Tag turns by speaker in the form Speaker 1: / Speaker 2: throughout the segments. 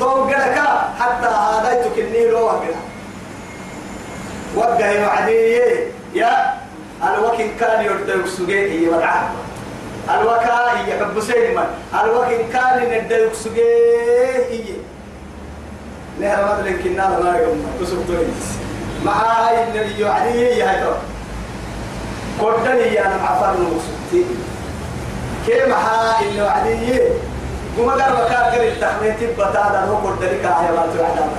Speaker 1: توقلك حتى تكني له وقنا وقه وعدي يا الوكن كان يرد سجيه والعهد الوكا يحب سيما الوكن كان يرد سجيه نهر مثلا كنا ما يقوم. تسبتويس مع هاي اللي يعني هي هاي كردني أنا عفر نوسطي كيف اللي وعدي؟ وما قال بكار قال التحميت بتادا هو كردني كاهي ما توعد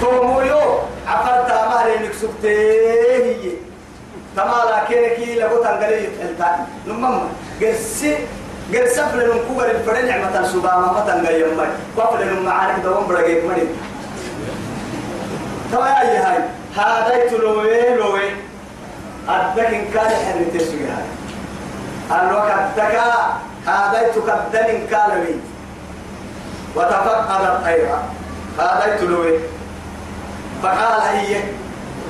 Speaker 1: تومو يو إنك سبتي هي. تمالا كيركي لغو تنقلي يتحلتاني نمم قرسي قرسي فلن كوغر الفرن نعمة سباما ما تنقلي يمي. وفلن معارك دوام برقيك مريم توا يا هاي هذا تلوي لوي أدك إن كان حريت سجها الوقت تكدن إن كان لي وتفقد الطير هذا تلوي فقال هي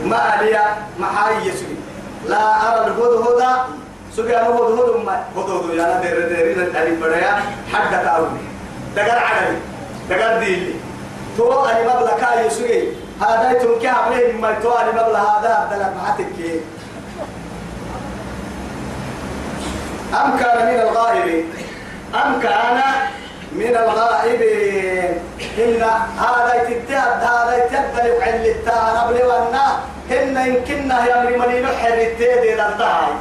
Speaker 1: ما لي محاي سجي لا أرى الهدهد. سجي أنا هدهد ما هدهد. يا دير دير التاريخ بدايا حد تعوني دقر عدلي دقر ديلي. تو أنا مبلغ كاي هذا تنكي عليه ما تو أنا مبلغ هذا دلك معتك أم كان من الغائب؟ أم كان من الغائب. إن هذا يتداد هذا يتداد يقعد للتعرب لوانا إن يمكننا يا مريم نحر التيدي للدعي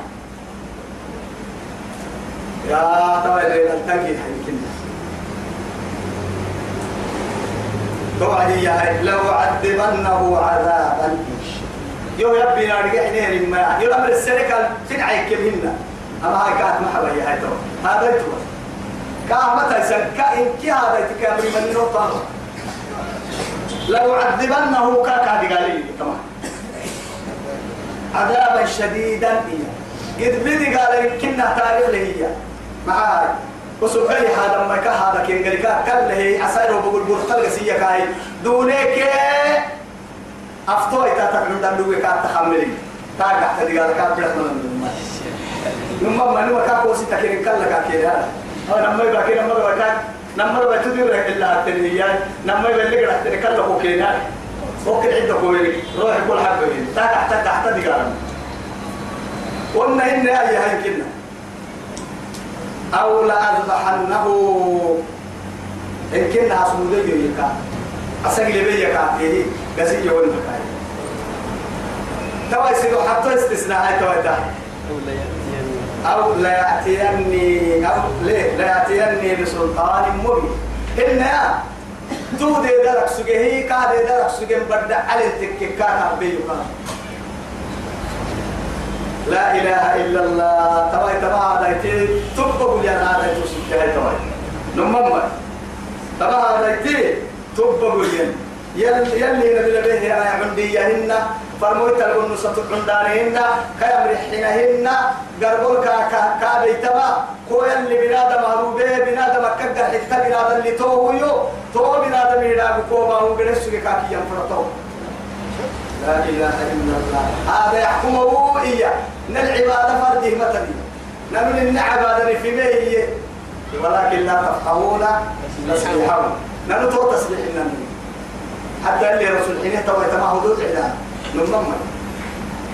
Speaker 1: يا طويل للتنكي يمكننا توعدي يا لو عذبنه عذابا. يو يبي نرجع نير ما يو أمر السرقة تنعي كمنا أما هاي كانت محبة يا هاي تو. هذا تو كا متى سن كا إن كي هذا تكامل من نقطة لو عذبنه كا كا قال تمام. عذابا شديدا إياه قد بدي قال كنا تاريخ هي. معاي. وسبحي هذا ما كا هذا كين قال كا كل هي. عسير وبقول برتل سيا كاي. دونك أفتوي تاتكلم دم دوي كا تخملي. تاقع تدي قال كا بلغ من نما ما نما كا كوسي تكين كلا كا كيدا أنا نما يبقى كنا نما يبقى نما يبقى تدير إلا التنهيان نما يبقى اللي قرأت كلا كو كينا وكل عدة كويري روح كل حبة تاقع تاقع تدي قال قلنا إن أي هاي كنا أو لأذبحنه إن كنا أصمد يكا أسجل بيكا إيه قصي يقول مكاي توا يصيروا حتى استثناء توا ده أو لا يأتيني أو ليه؟ لا يأتيني بسلطان مبين. إن تو دي درك سجيه كا دي درك سجيه بدأ على التككا كبيوكا لا إله إلا الله. تبا هذا يتي تبقى يا هذا يتوسف يا تبا نمم هذا يتي تبقى يا يلي يلي نبي به يا عندي يهن فرموت الأنو ستقندانهن كيام رحينهن قربول كا كا كا بيتما كو يلي بنادم هروبه بنادم أكد حتى بنادم اللي توه يو تو بنادم يلاقو كو ما هو قرسو كاكي ينفرطو لا إله إلا الله. هذا يحكمه إياه. نالعبادة فرده مثلي نمن النعبادة في بيه ولكن لا تفقهون. تسبيحهم ننو تو تسبيح النبي حتى اللي رسول حين توي تما حدود عدان نمم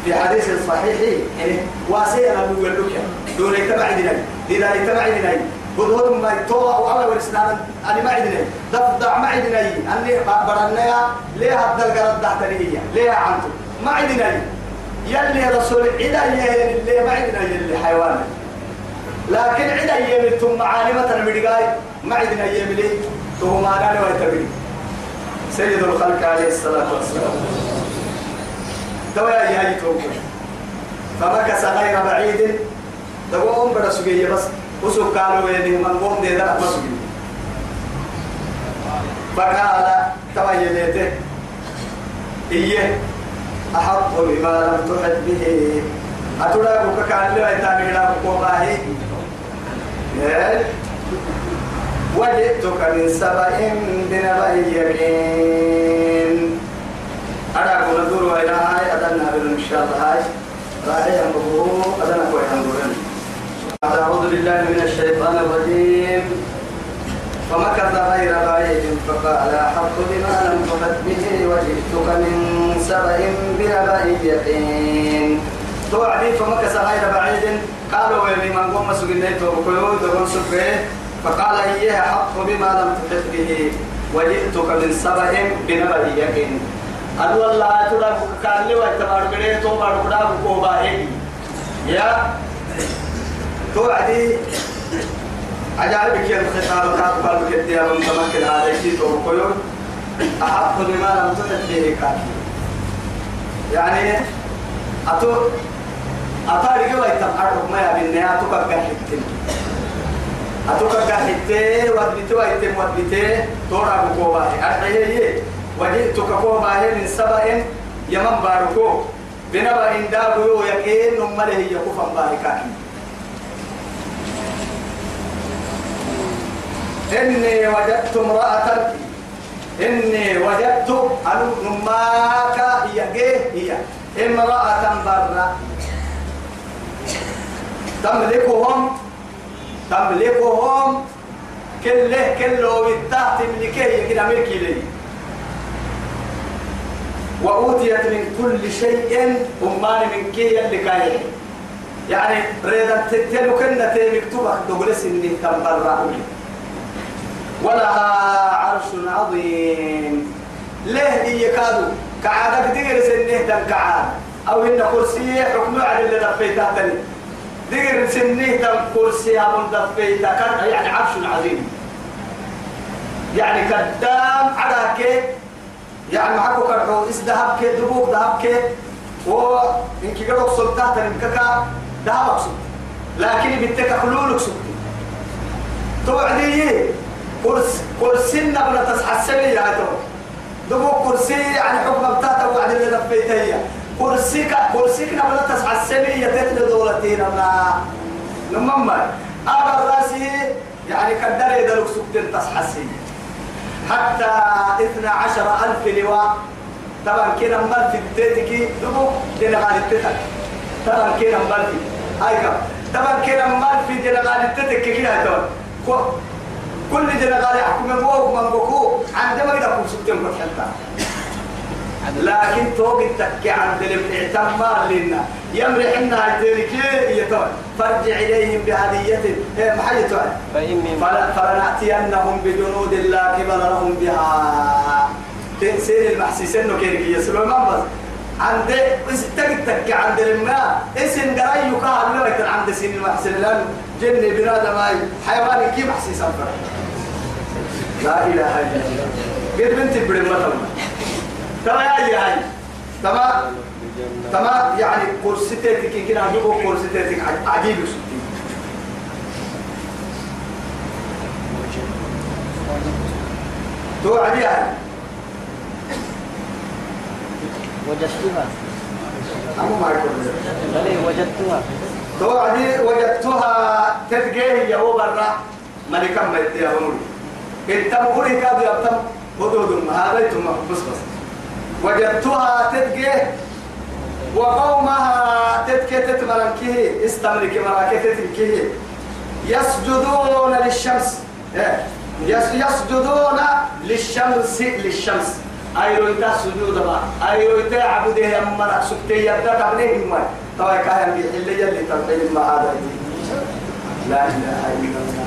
Speaker 1: في حديث صحيح يعني واسينا نقول لك. دون يتبع ديني. إذا يتبع ديني. بدور ما يتوى أو أول الإسلام أنا ما عندنا ضفدع ما عندنا أني برنا ليه هذا الجرد تحتني ليه عنده؟ ما عندنا يلي رسول عدا اللي ما عندنا يلي حيوان لكن عدا يمي ثم عالمة المدقاي ما عندنا يمي ثم ما قال ويتبعي سيد الخلق عليه الصلاة والسلام. دواء يا توكل. فمكث غير بعيد. تقوم بدا سجية بس. وسوق قالوا يدي من قوم دي ذلك مسجد فقال تبين يديه إيه أحط بما لم تحد به. أتلاقوا كان لا يتابع لك قوماه وجئتك من سبأ بنبأ يقين أنا أقول ندور إلى هاي أدنى إن شاء هاي. راعي أمره أدنى كوي أمره أعوذ بالله من الشيطان الرجيم. فمكث غير بعيد فقال أحط بما لم تحط به وجئتك من سبأ بنبأ يقين توعدي فمكث غير بعيد. قالوا ويلي من قوم سجنيته وقيود ونسبه فقال إياه حق بما لم تحط به وجئتك من سبأ بنبأ يقين. أدو الله ترى كان لي ويتبار بڑے تو بار بڑا کو باهي يا توعدي عجائبك يا الخطاب كاتب قلبك يا من تمكن هذا الشيء وقيود أحق بما لم تحط به كافي. يعني أتو أتاري يتبعرك ما يبين نيا أتو حتى أتو كعك حتى ودبتوا يتم ودبتة تورا بكوبا أرحيه وجئتك كوبا من سبأ يمن باركو. بنبأ دابو يكين نمله يكفن باركاكي إني وجدت امرأة إني وجدت أنو نماك يجيه هي. امرأة برا. تملكهم تملكهم كله كله بالتحت تملكيه كده ملكي لي. وأوتيت من كل شيء أمان من كي اللي كاين يعني ريدا تتلو كنا مكتوبة دوغلس إني تنبرع ولها عرش عظيم. ليه هي كادو؟ كعادك تقر سنه تنكعاد أو إن كرسي حكم على اللي دفيتها تاني دير سنه تم كرسي أبو دفيتها كان يعني عرش عظيم يعني قدام على كي يعني معكو كرحو إس ذهب كي دبوك ذهب كي و إنك قدوك سلطات إنكك ذهبك سلط لكن بنتك خلولك سلط توعدي كرسي كرسي نبلا تصحى السبيل يا تو دبو كرسي يعني حكم بتاعته وعد اللي دفيتها كرسي كرسي نبلا تصحى السبيل يتتل دولتين الله لما أبا راسي يعني كدر يدلك سكتين تصحى السبيل حتى اثنا عشر ألف لواء. طبعا كنا مال في التيتك دبو دينا غالي التتك طبعا كنا مال في كم. طبعا كنا مال في دينا غالي التتك كده تو كل دينا غالي حكم بوك من بوكو عندما يدكم سكتين حتى. لكن توق التكي عند الاعتمار لنا. يمرح إنها تركي يتوى فارجع إليهم بهدية. محيط فلا فلنأتينهم بجنود لا قبل لهم بها. تنسين المحسيس إنه كيرك يسلو بس. عند تك تك عند الماء. اسم قرأي يقال له عند سين المحسن لأن جن بنادم ماي حيوان كيف محسيس لا إله إلا الله. قد بنتي برمتهم تما يا هاي. تما تما يعني كورسيتك كده عجبه كورسيتك عجيب سبتي تو عدي هاي
Speaker 2: وجدتها.
Speaker 1: أمو ما
Speaker 2: بلي وجدتها.
Speaker 1: تو عدي وجدتها تتجيه يا برا. ملكا ما يتيا بمولي انت مقولي كادو يبتم هدود هذا يتم. بس بس. وجدتها تتجه وقومها تتكي تتمرنكه استمرك مراكه تتكيه يسجدون للشمس إيه. يس يسجدون للشمس للشمس. أيرو إتا سجود ما أيرو إتا عبده يمرا سكتي يبدا قبله ما طبعا كان بيحل يلي تنقل ما هذا. لا إله إلا الله.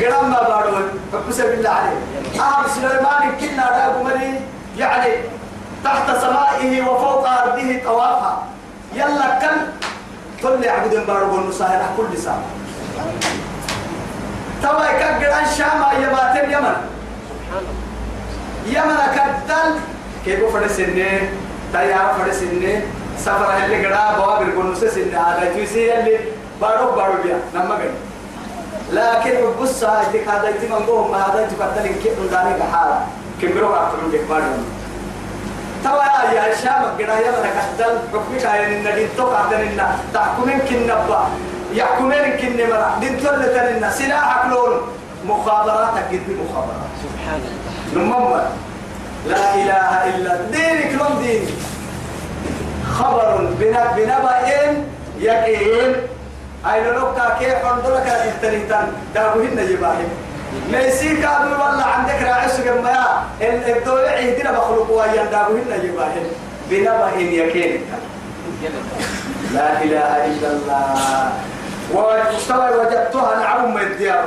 Speaker 1: قرام ما بارون فبس بالله عليه. أهم سليمان كنا راقمني يعني تحت سمائه وفوق أرضه طوافها يلا كم؟ كل يعبد بارون نصاهر كل ساعة. توا يكبر الشام يبات اليمن يمن. كدل. كيف فرسنة تيار فرسنة سفر اللي قدا بوا بيركون سنة هذا جوسي اللي بارو بارو بيا. نما قال لكن بص هاي هذا يتم نقول ما هذا تقتل كيف نداني كحالة كبروا من كبار توا يا الشام قدا يمن كدل حكمك هاي النجيم توقع تنينا تحكمين كنبا يحكمين كن مرا. دين تولى تنينا سلاحك لون مخابراتك قد مخابرات.
Speaker 2: سبحان الله.
Speaker 1: نمما لا إله إلا دينك لون دين. خبر بنا بنبأ يقين. أي لوكا كي حندلك التريتان دابوهن يباهم ميسي كابل والله عندك راعي سجن ما الدولة عندنا مخلوق ويا داوهن يباهن بنبأ يكين لا إله إلا الله وجدتها نعم الديار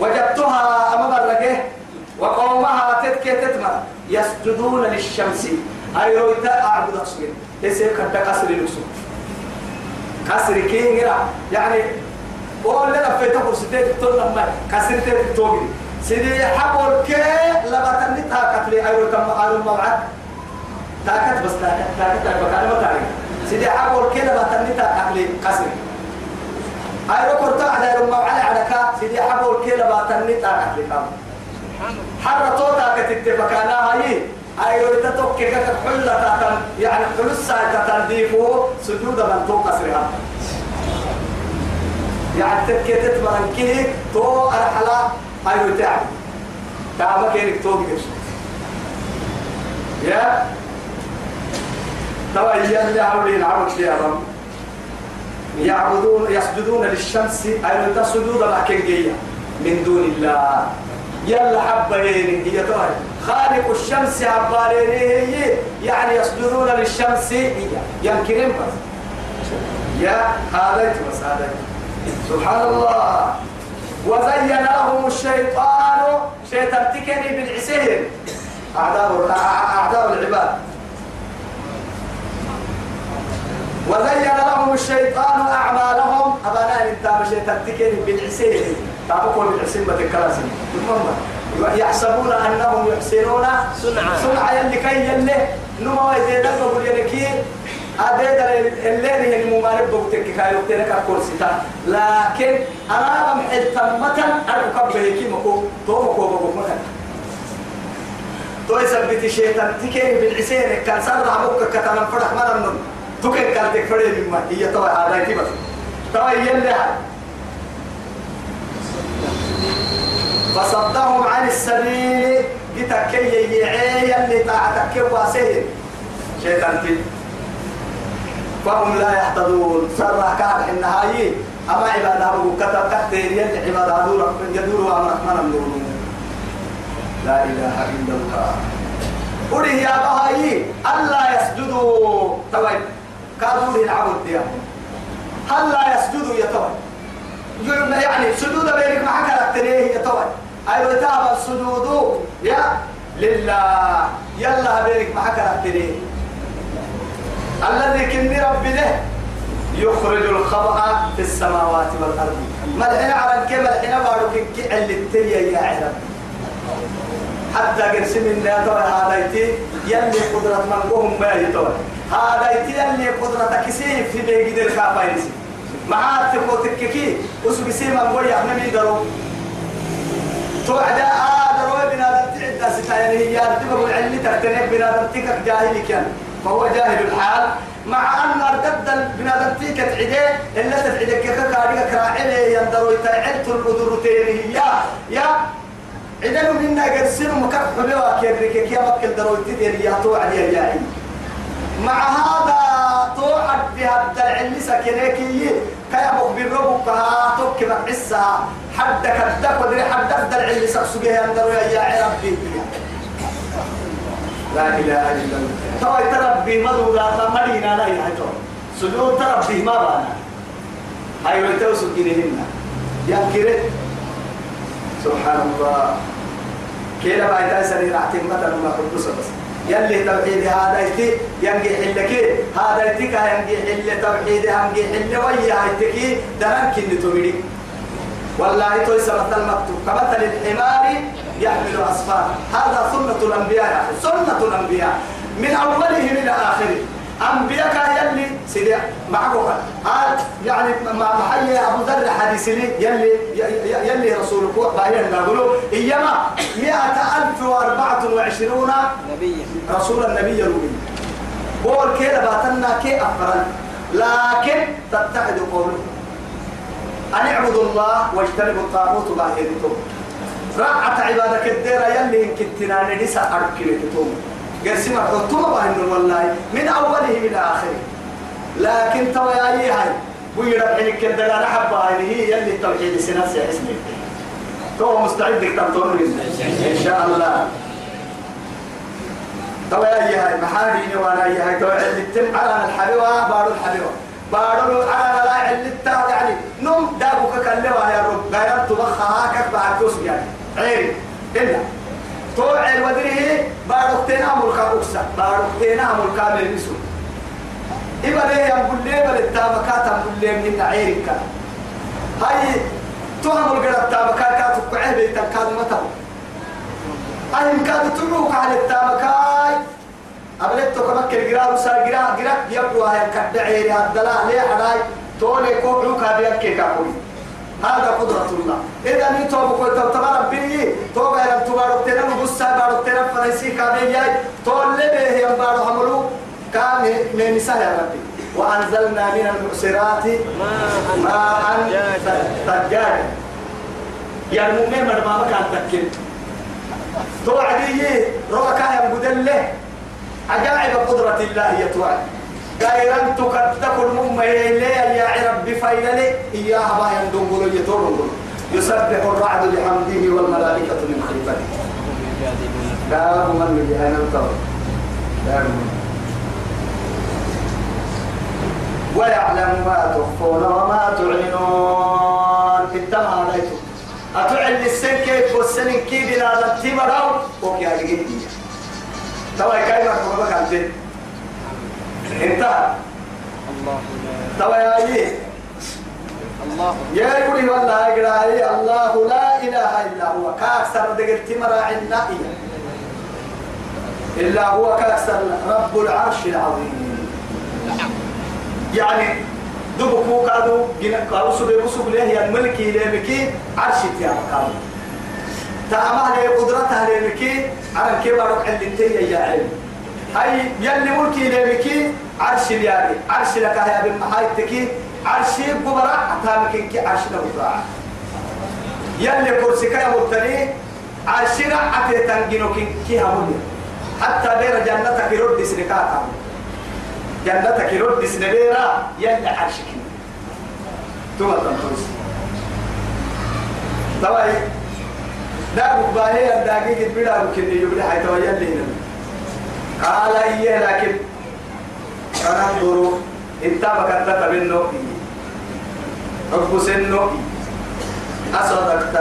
Speaker 1: وجدتها أمام الرجه وقومها تتكي تتمر يسجدون للشمس أي رويتا أعبد أسجد يسير كتا قصر لسوء قصر كين يعني قول لنا في تقول سيدي تقول لما قصر تتوقي سيدي حبول كي لبتني تاكت أي رويتا مقالوا موعد. تاكت بس تاكت تاكت بكار ما تعرف سيدي حبول كي لبتني تاكت لي قصر أي روكورتا على رمى على على كا. سيدي حبول كي لبتني تاكت لي كام. حرة توتا كتتفكانا هاي. أي رويتا توكي كتت حلة تاتن يعني حلوس ساعة تتنديفو سجود من توقع سرها يعني تتكي تتمرن كيه تو أرحلا أي رويتا كعبا كيرك توقي يا. توا اللي عملين عمل يا رب. يعبدون يسجدون للشمس أي رويتا سجود لكن من دون الله. يلا حبين هي طاهر خالق الشمس عبالين هي. يعني يسجدون للشمس هي. ينكرين بس. يا هذا بس هذا سبحان الله وزين لهم الشيطان. شيطان تكني بالعسير. أعداء أعداء العباد. وزين لهم الشيطان أعمالهم. أبانا أنت شيطان تكني بالعسير. تعبقوا بالعسير ما تكراسي يحسبون أنهم يحسنون.
Speaker 2: صنعا
Speaker 1: صنعا يلي كي يلي. نما يزيد بقول أديد الليل هي الممارب بقولك كايو تلك الكرسي لكن أنا محل تمتا أركب بهيكي مكو تو مكو بقول مكان تو يثبت شيطان تكين بالعسين كان سر عمك كتنا فرح ما نمن تكين كان تكفري مما هي تو هذا كي بس. تو يلي فصدهم عن السبيل كتكي يعي اللي تعتك واسيه شيطان تي. فهم لا يحتضون سر كان النهاية أما عبادة كتب كتير يلي عبادة دور يدور وأمرك من النور لا إله إلا الله. قولي يا بهاي ألا يسجدوا. توي. كادوا العبد ديالهم هل لا يسجدوا يا توي. يعني سجود بينك معك التنيه يا توي. أيوة تاب السجود يا لله. يلا بينك معك التنيه الذي كني ربي له يخرج الخبأ في السماوات والأرض. ملحنا على الكلمة الحين بارك اللي التريا يا عرب حتى قرسم توي هذا يلي قدرة من ما يتوي هذا يلي قدرة كسيف في بيجي الكافيرسي معاه تقول تككي وسوق سيما قوي أحنا ميدرو توعد آدرو بنا تعد ستايني. هي تبقى العلي ترتنك بنا تكك جاهلي كان. فهو جاهل الحال مع أن أرتد بنا تيك تعده إلا تتعدك ككاريك كراعي يندرو يتعلت القدرتين هي يا عندنا منا قرسين مكف حلوة كيرك يا مكل درو تدير يا توعد يا جاهل مع هذا توعد بها العلم سكنيكي كي أبوك بالربك توك بعسها حد كدك ودري حد أبدا العلم سكسوكي أندرو يا عربي لا إله إلا الله. ترى تربي مدو لا مدينة لا إله إلا سجود تربي ما بانا. هاي ويتوسو كينهن ينكره سبحان الله كيلا باي تايسني راحتك مثلا ما قدس بس يلي توحيد هذا يتي ينجي حلك هذا يتي كا ينجي حل توحيد ينجي حل. ويا يتكي درن كن تمري والله توي سمت المكتوب. كمثل الحمار يحمل أسفار هذا سنة الأنبياء سنة الأنبياء. من أولهم إلى آخره. أنبياء يلي سيدي معكم هذا يعني مع محي أبو ذر حديث لي يلي يلي رسولك باين نقولوا إيما مئة ألف وأربعة وعشرون
Speaker 2: نبيا.
Speaker 1: رسول النبي الأمي بول كي باتنا كي أفرن. لكن تتحد قوله. أن اعبدوا الله واجتنبوا الطاغوت باهيتكم رعت عبادك الديرة يلي كنتنا ندسا أركلتكم قسم حطوما باهن والله من أوله إلى آخره. لكن توا يا هاي بوي ربحنك الدلالة حبا هي يلي التوحيد سناس يا اسمي. تو مستعد تكتب إن شاء الله. تو يا هاي محاري وأنا يا هاي اللي تم على الحلوة بارو الحلوة بارو على لا اللي تا يعني نم دابك كلوا يا رب غيرت بخها كك بعكوس يعني. عيري إلا. تو عيل ودريه بارو تنا ملكا أكسا بارو تنا ملكا ملبسو إبا ليه يقول ليه بل التابكات يقول ليه من عيرك هاي تهم القرى التابكات كاتب كعيه بيتن كاد متو. هاي مكاد تروك على التابكات. أبلت كمك الجرا وسا جرا جرا يبدو هاي يا الدلاء ليه حداي. تولي كوبلو كابيك كيكاكوي هذا قدرة الله. إذا نيتو بقول تو تبارك بي تو بيرم تو بارك تنا نبص بارك تنا فرنسي كابي جاي تولي به يوم بارك عملو كان من يا ربي. وأنزلنا من المعصرات ماء ثجاجا. يا المؤمن ما كان تكل. توعدي روكا يا مدله عجائب قدرة الله هي توعد. غيران تكتك المؤمن يا رب فايلة إياها ما يندون يتورون يسبح الرعد بحمده والملائكة من خيفته لا من بهنا القول ويعلم ما تخفون وما تعلنون. اتما عليكم. أتعلن السن كيف؟ والسن كيف؟ بلا تمروا وكي هذه توا كلمة كما كانت انتهى.
Speaker 2: الله
Speaker 1: توا يا أيه
Speaker 2: الله
Speaker 1: يا يقولي والله يقرأ الله لا إله إلا هو. كأكثر دقلت مراعي النائية إلا هو كأكثر رب العرش العظيم. يعني دبكو كادو قالوا سبي بسوب له يا الملكي لمكي عرش يا مكان تعمل لي قدرتها لمكي على كبر اللي يا علم هاي يلي ملكي لمكي عرش اليابي عرش لك يا بن محايتكي عرش ببرا تامكين كي عرش نبرا يلي كرسي كي مبتلي عرشنا عتي تنجنو كي كي هموني حتى بير جنتك يرد سنكاتا. جنتك يرد سنبيرا يلي عرشك. ثم تنفس طبعا دا بقباهي الدقيق بلا ممكن يبدا حيث يلي هنا قال إيه لكن أنا أنظر أنت بكتت منه حب سنه أصدقت.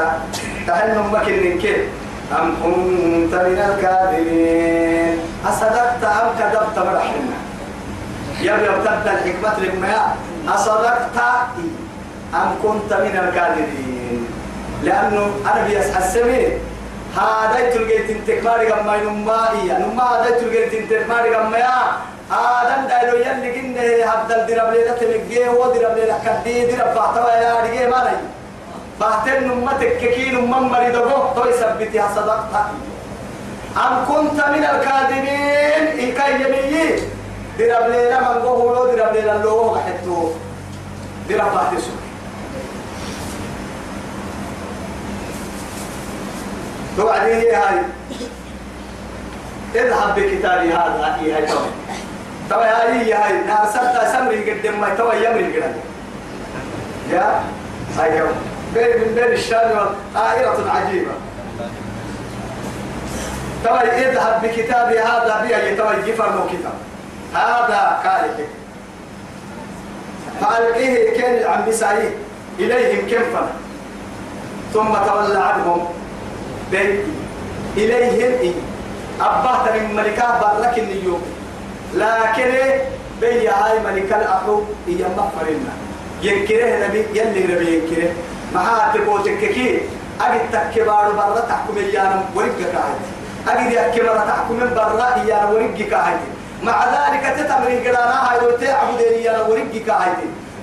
Speaker 1: تهل مكن كيف أم كنت من الكاذبين. أصدقت أم كذبت مرحنا يبي ابتدى الحكمة لما أصدقت أم كنت من الكاذبين. لأنه أنا بيسحى السمين هذا تلقيت انتكماري قم نما إيا نما هذا تلقيت انتكماري قم يا آدم دايلو يلي قنده هبدل درب ليلة تلقيه ودرب ليلة كدي درب بعتوا يا رجيه ما ني بعتين نما تككي نما مريض بوه تو يثبتي صدقت أم كنت من الكاذبين؟ إن كان يميي درب ليلة من قوه لو درب ليلة لو حتو درب توعدين هي هاي. إذهب بكتابي هذا هي هاي توي هاي هاي نارسلت سمري قدام ما توي يمري قدام يا؟ هاي كم. بين من بين الشام آية عجيبة. توي اذهب بكتابي هذا بي توي جفر مو كتاب هذا كارثة فألقيه كان عم بسعيه إليهم كفا ثم تولى عنهم بيت إليهم إيه أبهت من ملكة برك اليوم لكن بي هاي ملكة الأحو هي مغفرنا ينكره نبي يلي نبي ينكره. ما تبوتك كي؟ أجد تكبار برا تحكم إيانا ورقك هاي. أجد يكبر تحكم برا إيانا ورقك هاي. مع ذلك تتمرين قرانا هاي وتعبد إيانا ورقك هاي.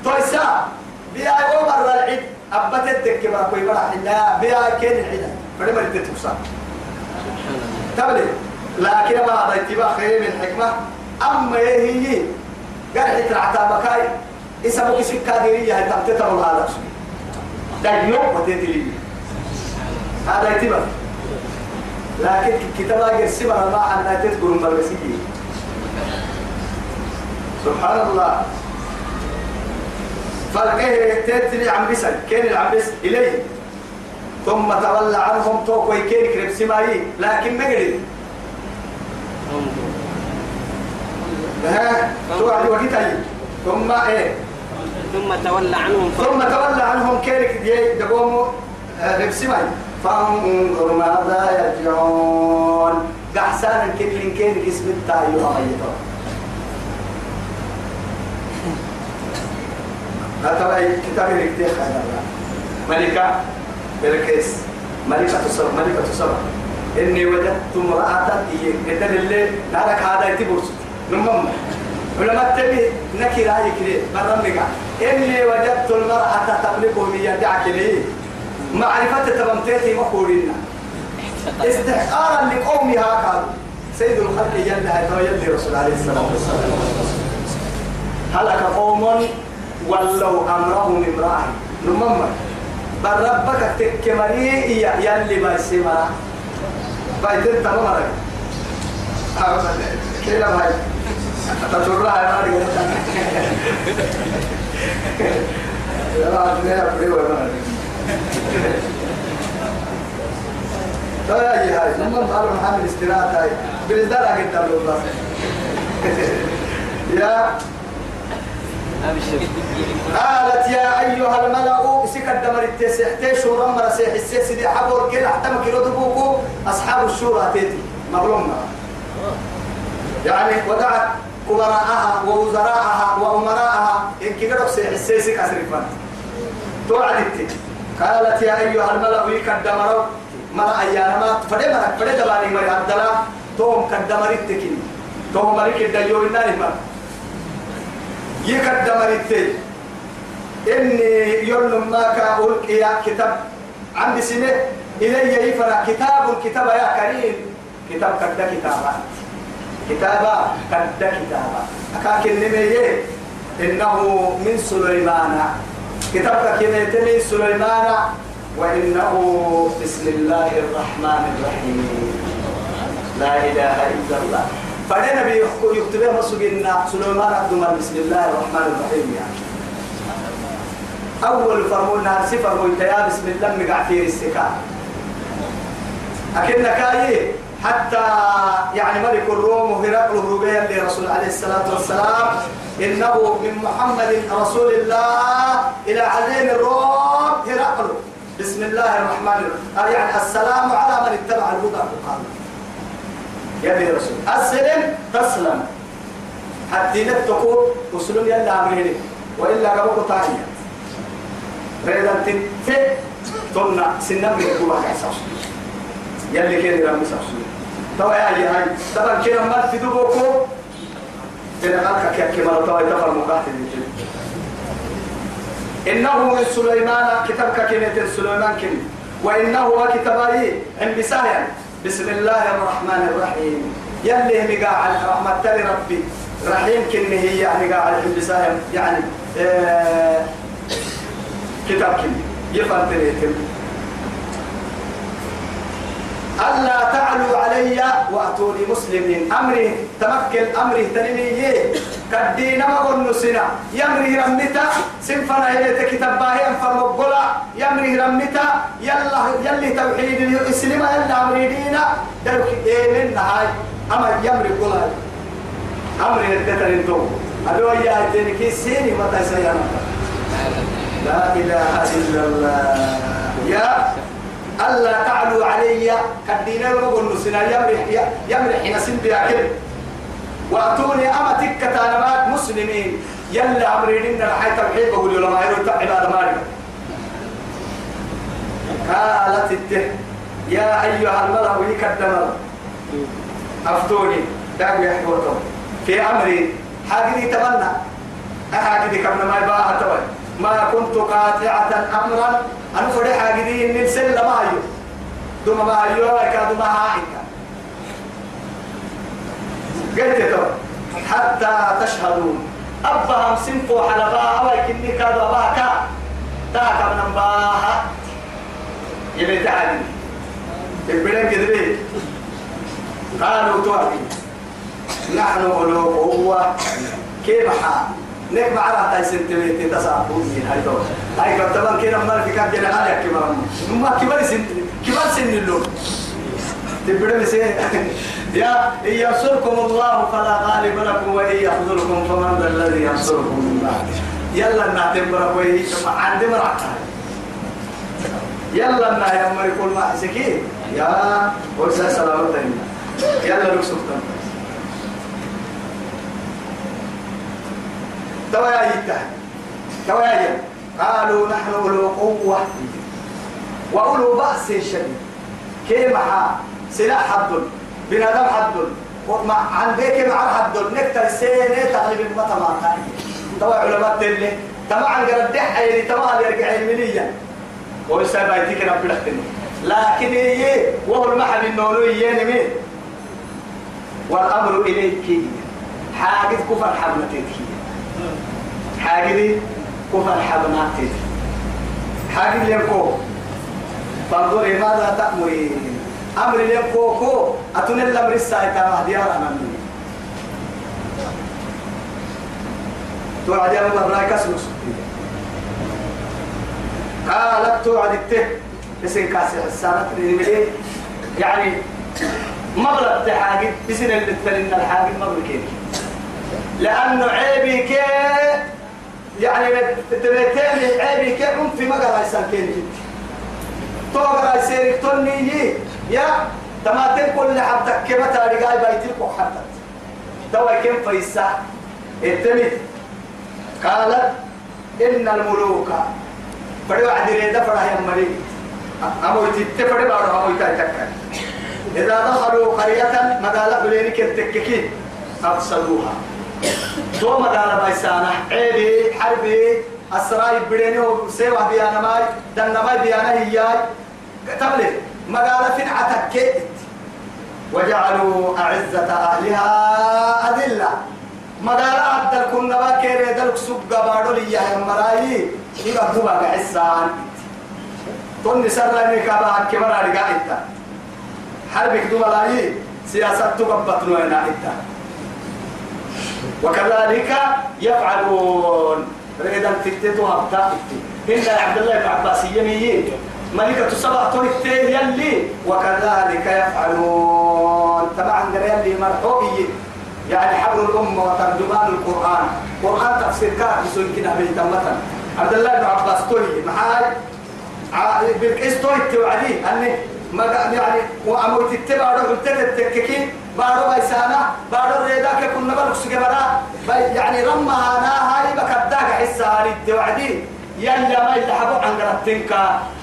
Speaker 1: تويسا بيا عمر العيد. أبتت تكبر كوي برا حنا بيا كين العيد فلما ردت تبلي. لكن ما هذا اتباع خير من حكمة. أما هي قرحة العتابكاي اسمه كسك كادرية هي تبتتر هذا. دقيق وتدري هذا اتباع لكن كتابة قرسمة ما عنا تذكر مبلسية سبحان الله. فالكيه تدري عم بسل كين العم بس إليه ثم تولى عنهم توكو يكين كريب سماي لكن قدر ها؟ توعد وقتها ثم إيه؟
Speaker 2: ثم تولى عنهم ف...
Speaker 1: ثم تولى عنهم كيرك دي دقوموا ربسماي. فانظر ماذا يرجعون. قحسانا كل كيرك اسم التايو أميتو. هذا كتاب يكتيخ هذا ملكة؟ بلكيس ملكة تصر ملكة تصر إني وجدت امرأة إذن اللي نارك هذا يتبرس. نمم. ولما تبي نكر هاي كلي برمك إني وجدت المرأة تملك من يدعك لي معرفة تبمتيتي مقولنا استحقارا لقومها قال سيد الخلق يلا يلي رسول عليه الصلاة والسلام. هلك قوم ولو أمرهم امرأة. نمم. بل ربك تكمري يلي ما يسمى بايتين تمام كيلا باي تطرها يا مالك يا بعد ما يبريو يا مالك طيب يا هاي ثم قالوا محمد استراحة هاي بالإزدار قدام الله يا
Speaker 2: أبشر
Speaker 1: قالت يا أيها الملأ سكت دمر التسحتي شورا مرسيح السيس دي حبور كده احتمك يردبوكو أصحاب الشورى تيتي. مظلومة يعني ودعت كبراءها ووزراءها وأمراءها إن كبروا سيح السيس كسرفان توعدت. قالت يا أيها الملأ يكدمروا مرا أيانا ما فدي مرا فدي دباني مرا عبدالله توم كدمرت تكين توم مريك الدجو النار مرا يكدمرت إني يوم ما يا كتاب. عندي سنة. إلي يفرع كتاب كتاب يا كريم. كتاب كدا كتابا كتابا كدا كتابا أكاكن نمي إنه من سليمان. كتاب كلمة من سليمان وإنه بسم الله الرحمن الرحيم. لا إله إلا الله. فدنا بيكتبه مسجنا سليمان عبد بسم الله الرحمن الرحيم. يعني أول فرمونا صفر ويتيا بسم الله مقعتير السكان أكن كاي حتى يعني ملك الروم وهرقل هروبيا لرسول عليه الصلاة والسلام. إنه من محمد رسول الله إلى عظيم الروم هرقل. بسم الله الرحمن الرحيم. يعني السلام على من اتبع الهدى يا أبي رسول أسلم تسلم. حتى نتقو وسلم يلا امرين وإلا قبض تانية ريدا تت تمنع سنة من الكوبا كاساس يلي كده رمي ساسو تو يا هاي هاي طبعا كده ما تدوبوكو إذا قالك كيف كما تو يتفر مقاتل إنه من سليمان كتابك كلمة سليمان كلمة وإنه كتابي عند بسايا بسم الله الرحمن الرحيم. يلي مقاع رحمة ربي. رحيم كلمة هي يعني قاع عند بسايا يعني آه كتاب كلمة يفرتني ألا تعلوا علي وأتوني مسلمين أمري. تمكن أمري تنمي كدين ما قلنا سنة. يمري رمتا سنفنا إلى كتاب باهي أنفر مقلا يمري رمتا يلا يلي توحيد الإسلام يلا أمري دينا. دلوك إيه من هاي أما يمري قلا أمري ندتر انتو أدو يا جنكي سيني متى سيانا لا إله إلا الله. يا ألا تعلوا علي كدينا المقول نسنا يمرح يمرح نسن بياكل. وأتوني أما تكة تانمات مسلمين. يلا أمرين إن الحي توحيد بقول يوم ما يروي عبادة مالك قالت الته يا أيها الملأ ويكدم أفتوني دعوا يحبوتهم في أمري حاجني تمنى. أحاجني كم ما يباها توي ما كنت قاطعة أمرا. أنا فرح حاجدي إن السل ما هيو. دوما ما هيو كادو ما هايكا قلت حتى تشهدون. أبهم سنفو حلبا ولكني كادو أباكا تاكا من أباها يبي تعالي. البلان كذبين قالوا توعدي نحن أولو قوة. كيف حال؟ نك معرها تاي سنتميتي تسعبون من هاي دور. هاي طبعا كده ما في كاب جنا عليك كبار. ما كبار سن كبار سن اللون. تبدأ مسي يا إن ينصركم الله فلا غالب لكم وإن يخذلكم فمن ذا الذي ينصركم من بعده يلا نعتبر وهي عندي مرعتها يلا ما يا مري كل ما حسكي يا وسا سلامة يلا لك سلطان توا يا يتا توا يا قالوا نحن أولو قوة. وأولو بأس شديد. كيما سلاح حد. بنادم حد. ومع عندك مع حد. نكتر سنة تغلب المطمع توا علماء تلي. تبع عن قرد حيلي. تبع يرجع المليا ويسا بايتك رب لختني لكن هي وهو المحل النولو ينمي والأمر إليك. حاجة كفر حبنتك حاجة كفر حبنتك حاجة ليكو فانظري ماذا تأمرين أمر ليكو كو. أتون الأمر السايتا مهديار أمامي توعد يا الله رايك اسمك قالت توعد الته. اسم كاسي حسانة. يعني مبلغ تحاجد. بسن اللي تفلنا الحاجد مبلغ كيف؟ لأنه عيبي كي يعني تبيتين عيبي كي قمت في مقرى يسان كين جد توقرى يسيرك تني يا تماتين كل حبتك. كما تاريقاي بيتك وحبتك دواء كم فيسا التمت قالت إن الملوك. فدوا عدري فرح يا مري أمو تتفرد بارو أمو يتاكل إذا دخلوا قرية مدالة بلينك التككين أفسدوها تو مدالة بايسانة عيبي حربي أسراي بليني وسيوة بيانا ماي دنا ماي بيانا هياي. تبلي مدالة فين عتكيت وجعلوا أعزة أهلها أذلة. مدارا عدل كنا باكير دلك سوق بارو لي يا مراي يبقى دوبا عسان تون سرني كبا كبر رجع انت حربك دوبا لاي سياسة تقبط نوينا انت وكذلك يفعلون. ريدا تكتتو هبتا إن عبد الله بن عباس يمي ملكة سبع تنتين يلي وكذلك يفعلون. طبعا يلي مرحوبي يعني حبر الأمة وترجمان القرآن. قرآن تفسير كان بسوي كده بيتمتا عبد الله بن عباس توي معاي بالكيس توي توعدي أني ما يعني وأموت تتبع روح تتككي بارو بيسانا بارو ريداك كنا بلوك سجبرا يعني رمها أنا هاي بكداك حسا هاي توعدي يلا ما يلحقوا عن قرتنك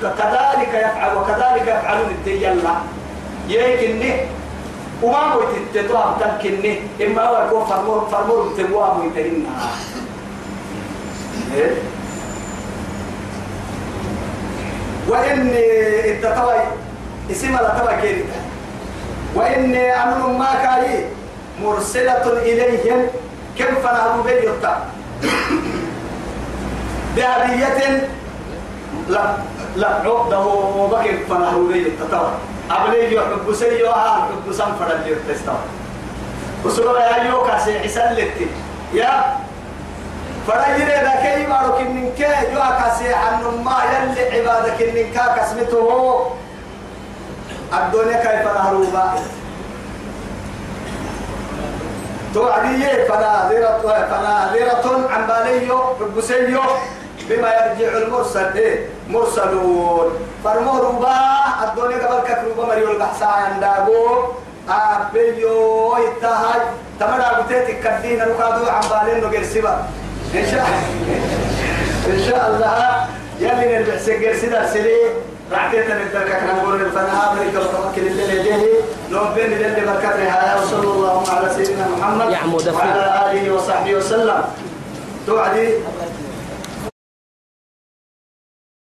Speaker 1: كذلك يفعل وكذلك يفعلون الدي يلا. يكني وما هو تتوام تمكنني إما هو يكون فرمور فرمور تبوام ويتهنا وإني التطوي اسم لا تبا كيرتا وإني أمر ما كاي مرسلة إليهم كم فنهروا بيتا بهدية لا لا عقده وبكر فنهروا بيتا أبلي يحب سيو آه يحب سنفر اللي يتستوى وسلوا يا يوكا سي حسن لتي. يا فرجل إذا كي بارك من كي يوكا سي عن ما يلي عبادك من كا كسمته الدنيا كيف نهروبا؟ توعدي فناظرة فناظرة عن باليو حب سيو بما يرجع المرسل. إيه مرسلون. فرموا ربا الدنيا قبل كفروبا مريو البحثاء عندابو. أبيو يتهاي تمرا بتيتك كدين نقادو عن بالين نقر سبا إن شاء إن شاء الله. يلي نربح سجر سيدا سلي رعتيتا نتركك نقول الفنها بريك وتوكل الليل يديه. لو بين اللي بركتها وصلى الله على سيدنا محمد. وعلى آله وصحبه وسلم. توعدي